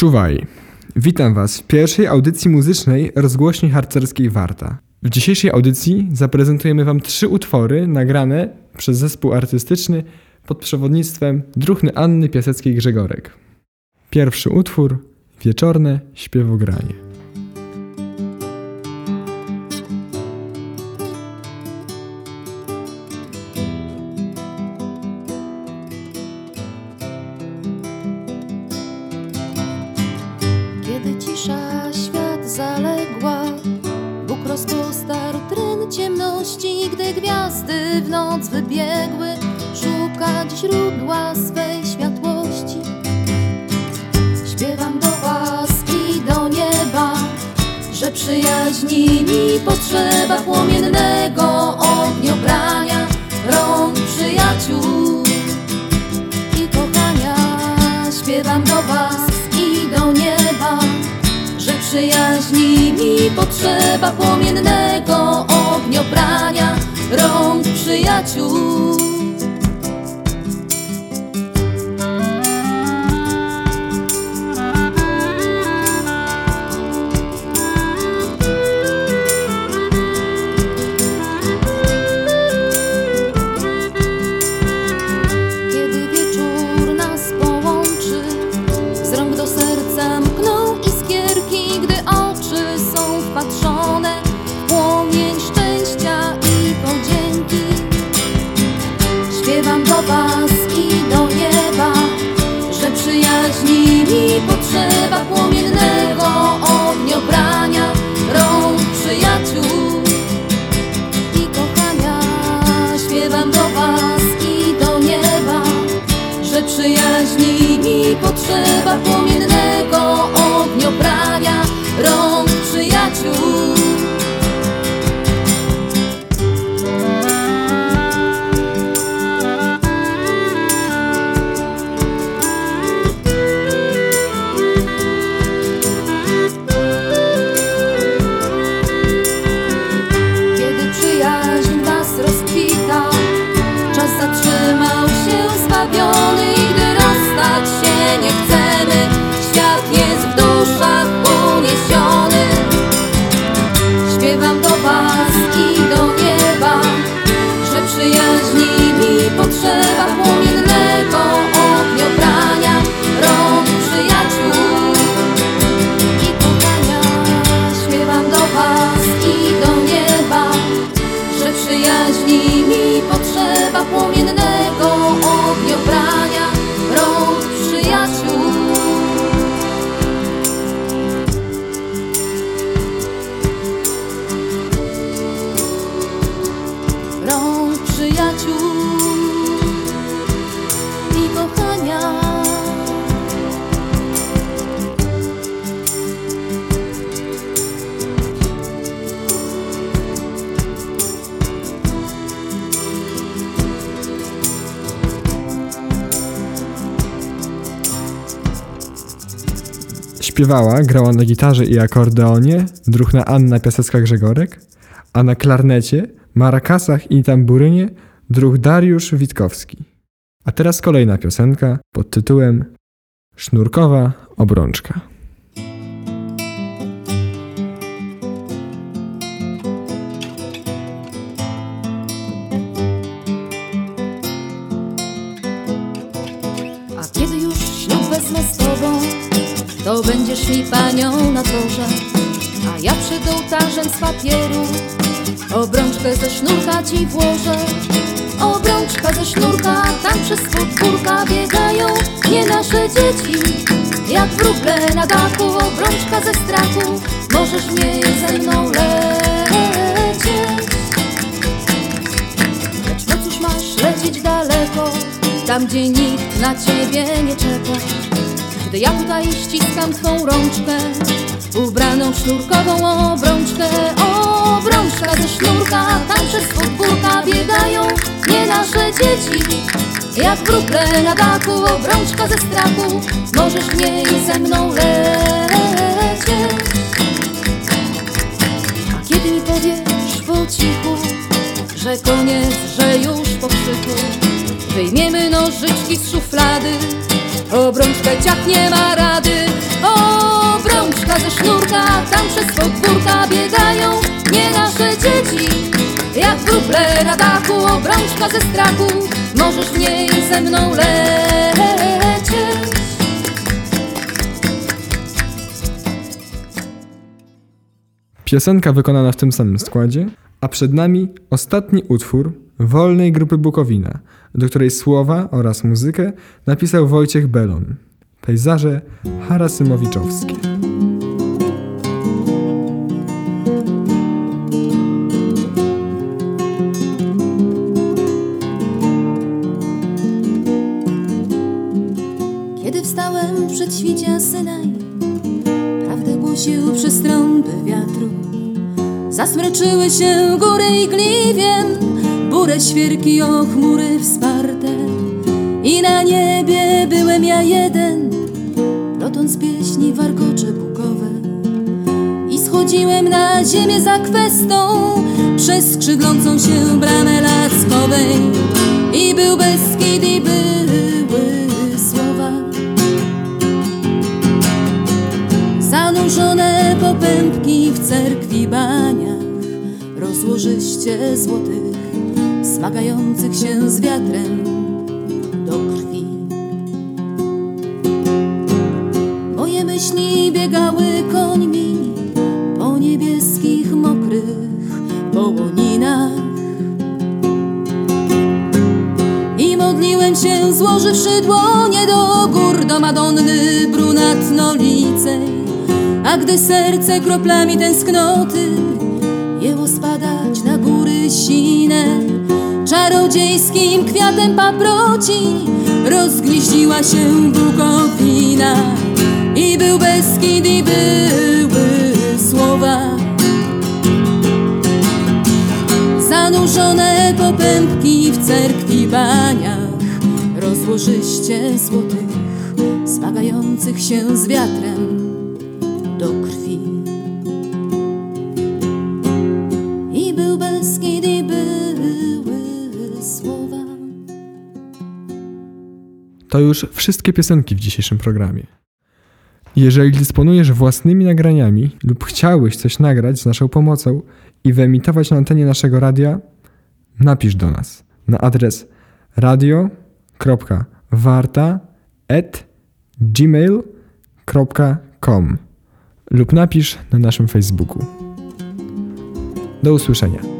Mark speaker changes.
Speaker 1: Czuwaj. Witam Was w pierwszej audycji muzycznej rozgłośni harcerskiej Warta. W dzisiejszej audycji zaprezentujemy Wam trzy utwory nagrane przez zespół artystyczny pod przewodnictwem druhny Anny Piaseckiej-Grzegorek. Pierwszy utwór Wieczorne śpiewogranie.
Speaker 2: Cisza świat zaległa, Bóg rozpostarł tren ciemności, gdy gwiazdy w noc wybiegły, szukać źródła swej światłości. Śpiewam do was i do nieba, że przyjaźni mi potrzeba płomiennego ogniobrania rąk przyjaciół i kochania. Śpiewam do was przyjaźni mi potrzeba płomiennego ogniobrania rąk przyjaciół. Kiedy wieczór nas połączy, z rąk do serca mkną Do nieba, że przyjaźni mi potrzeba płomiennego ogniobrania rąk przyjaciół i kochania. Śpiewam do was i do nieba, że przyjaźni mi potrzeba płomiennego
Speaker 1: Śpiewała, grała na gitarze i akordeonie druhna Anna Piasecka-Grzegorek, a na klarnecie, marakasach i tamburynie druh Dariusz Witkowski. A teraz kolejna piosenka pod tytułem Sznurkowa obrączka.
Speaker 2: Mi panią na torze. A ja przed ołtarzem z papieru obrączkę ze sznurka ci włożę. Obrączka ze sznurka, tam przez podwórka biegają nie nasze dzieci. Jak wróble na dachu, obrączka ze strachu, możesz w niej ze mną lecieć. Lecz no cóż masz lecieć daleko, tam gdzie nikt na ciebie nie czeka. Gdy ja tutaj ściskam twą rączkę, ubraną sznurkową obrączkę, obrączka ze sznurka, tam przez podwórka biegają nie nasze dzieci. Jak wróble na dachu, obrączka ze strachu, możesz w niej ze mną lecieć. A kiedy mi powiesz po cichu, że koniec, że już po krzyku Wyjmiemy nożyczki z szuflady Obrączkę ciach nie ma rady ze sznurka, tam przez podwórka biegają nie nasze dzieci. Jak wróble na dachu, obrączka ze strachu, możesz w niej ze mną lecieć.
Speaker 1: Piosenka wykonana w tym samym składzie, a przed nami ostatni utwór wolnej grupy Bukowina, do której słowa oraz muzykę napisał Wojciech Belon. Pejzaże Harasymowiczowskie.
Speaker 2: Kiedy wstałem przed świcia Synaj, prawdę głosił przez trąby wiatru. Zasmroczyły się góry i gliwiem, burę świerki o chmury wsparte. I na niebie byłem ja jeden, plotąc pieśni warkocze bukowe. I schodziłem na ziemię za kwestą, przez skrzydlącą się bramę laskowej. I był Beskid i były słowa Zanurzone popępki w cerkwi baniach Rozłożyście złotych Smagających się z wiatrem do krwi Moje myśli biegały końmi Po niebieskich, mokrych połoninach I modliłem się, złożywszy dłonie do gór, do Madonny brunatnolicej. A gdy serce kroplami tęsknoty jęło spadać na góry sine, czarodziejskim kwiatem paproci rozgnieździła się bukowina. I był Beskid, i były słowa Zanurzone popępki w cerkwi baniach Rozłożyście złotych Smagających się z wiatrem
Speaker 1: To już wszystkie piosenki w dzisiejszym programie. Jeżeli dysponujesz własnymi nagraniami lub chciałbyś coś nagrać z naszą pomocą i wyemitować na antenie naszego radia, napisz do nas na adres radio.warta@gmail.com lub napisz na naszym Facebooku. Do usłyszenia.